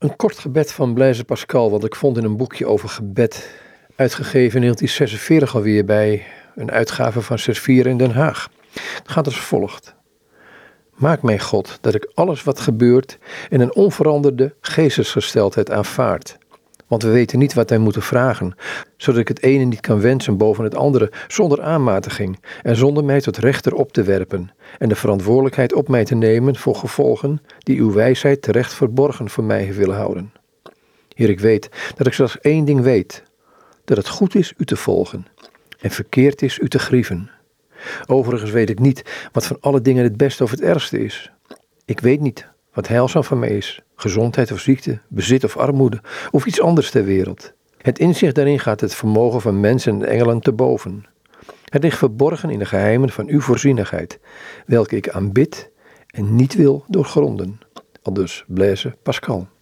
Een kort gebed van Blaise Pascal, wat ik vond in een boekje over gebed, uitgegeven in 1946 alweer bij een uitgave van Servier in Den Haag. Het gaat als volgt. Maak mij God dat ik alles wat gebeurt in een onveranderde geestesgesteldheid aanvaard. Want we weten niet wat wij moeten vragen, zodat ik het ene niet kan wensen boven het andere, zonder aanmatiging en zonder mij tot rechter op te werpen en de verantwoordelijkheid op mij te nemen voor gevolgen die uw wijsheid terecht verborgen voor mij willen houden. Heer, ik weet dat ik slechts één ding weet: dat het goed is u te volgen en verkeerd is u te grieven. Overigens weet ik niet wat van alle dingen het beste of het ergste is. Ik weet niet wat heilzaam van mij is: gezondheid of ziekte, bezit of armoede, of iets anders ter wereld. Het inzicht daarin gaat het vermogen van mensen en engelen te boven. Het ligt verborgen in de geheimen van uw voorzienigheid, welke ik aanbid en niet wil doorgronden. Aldus Blaise Pascal.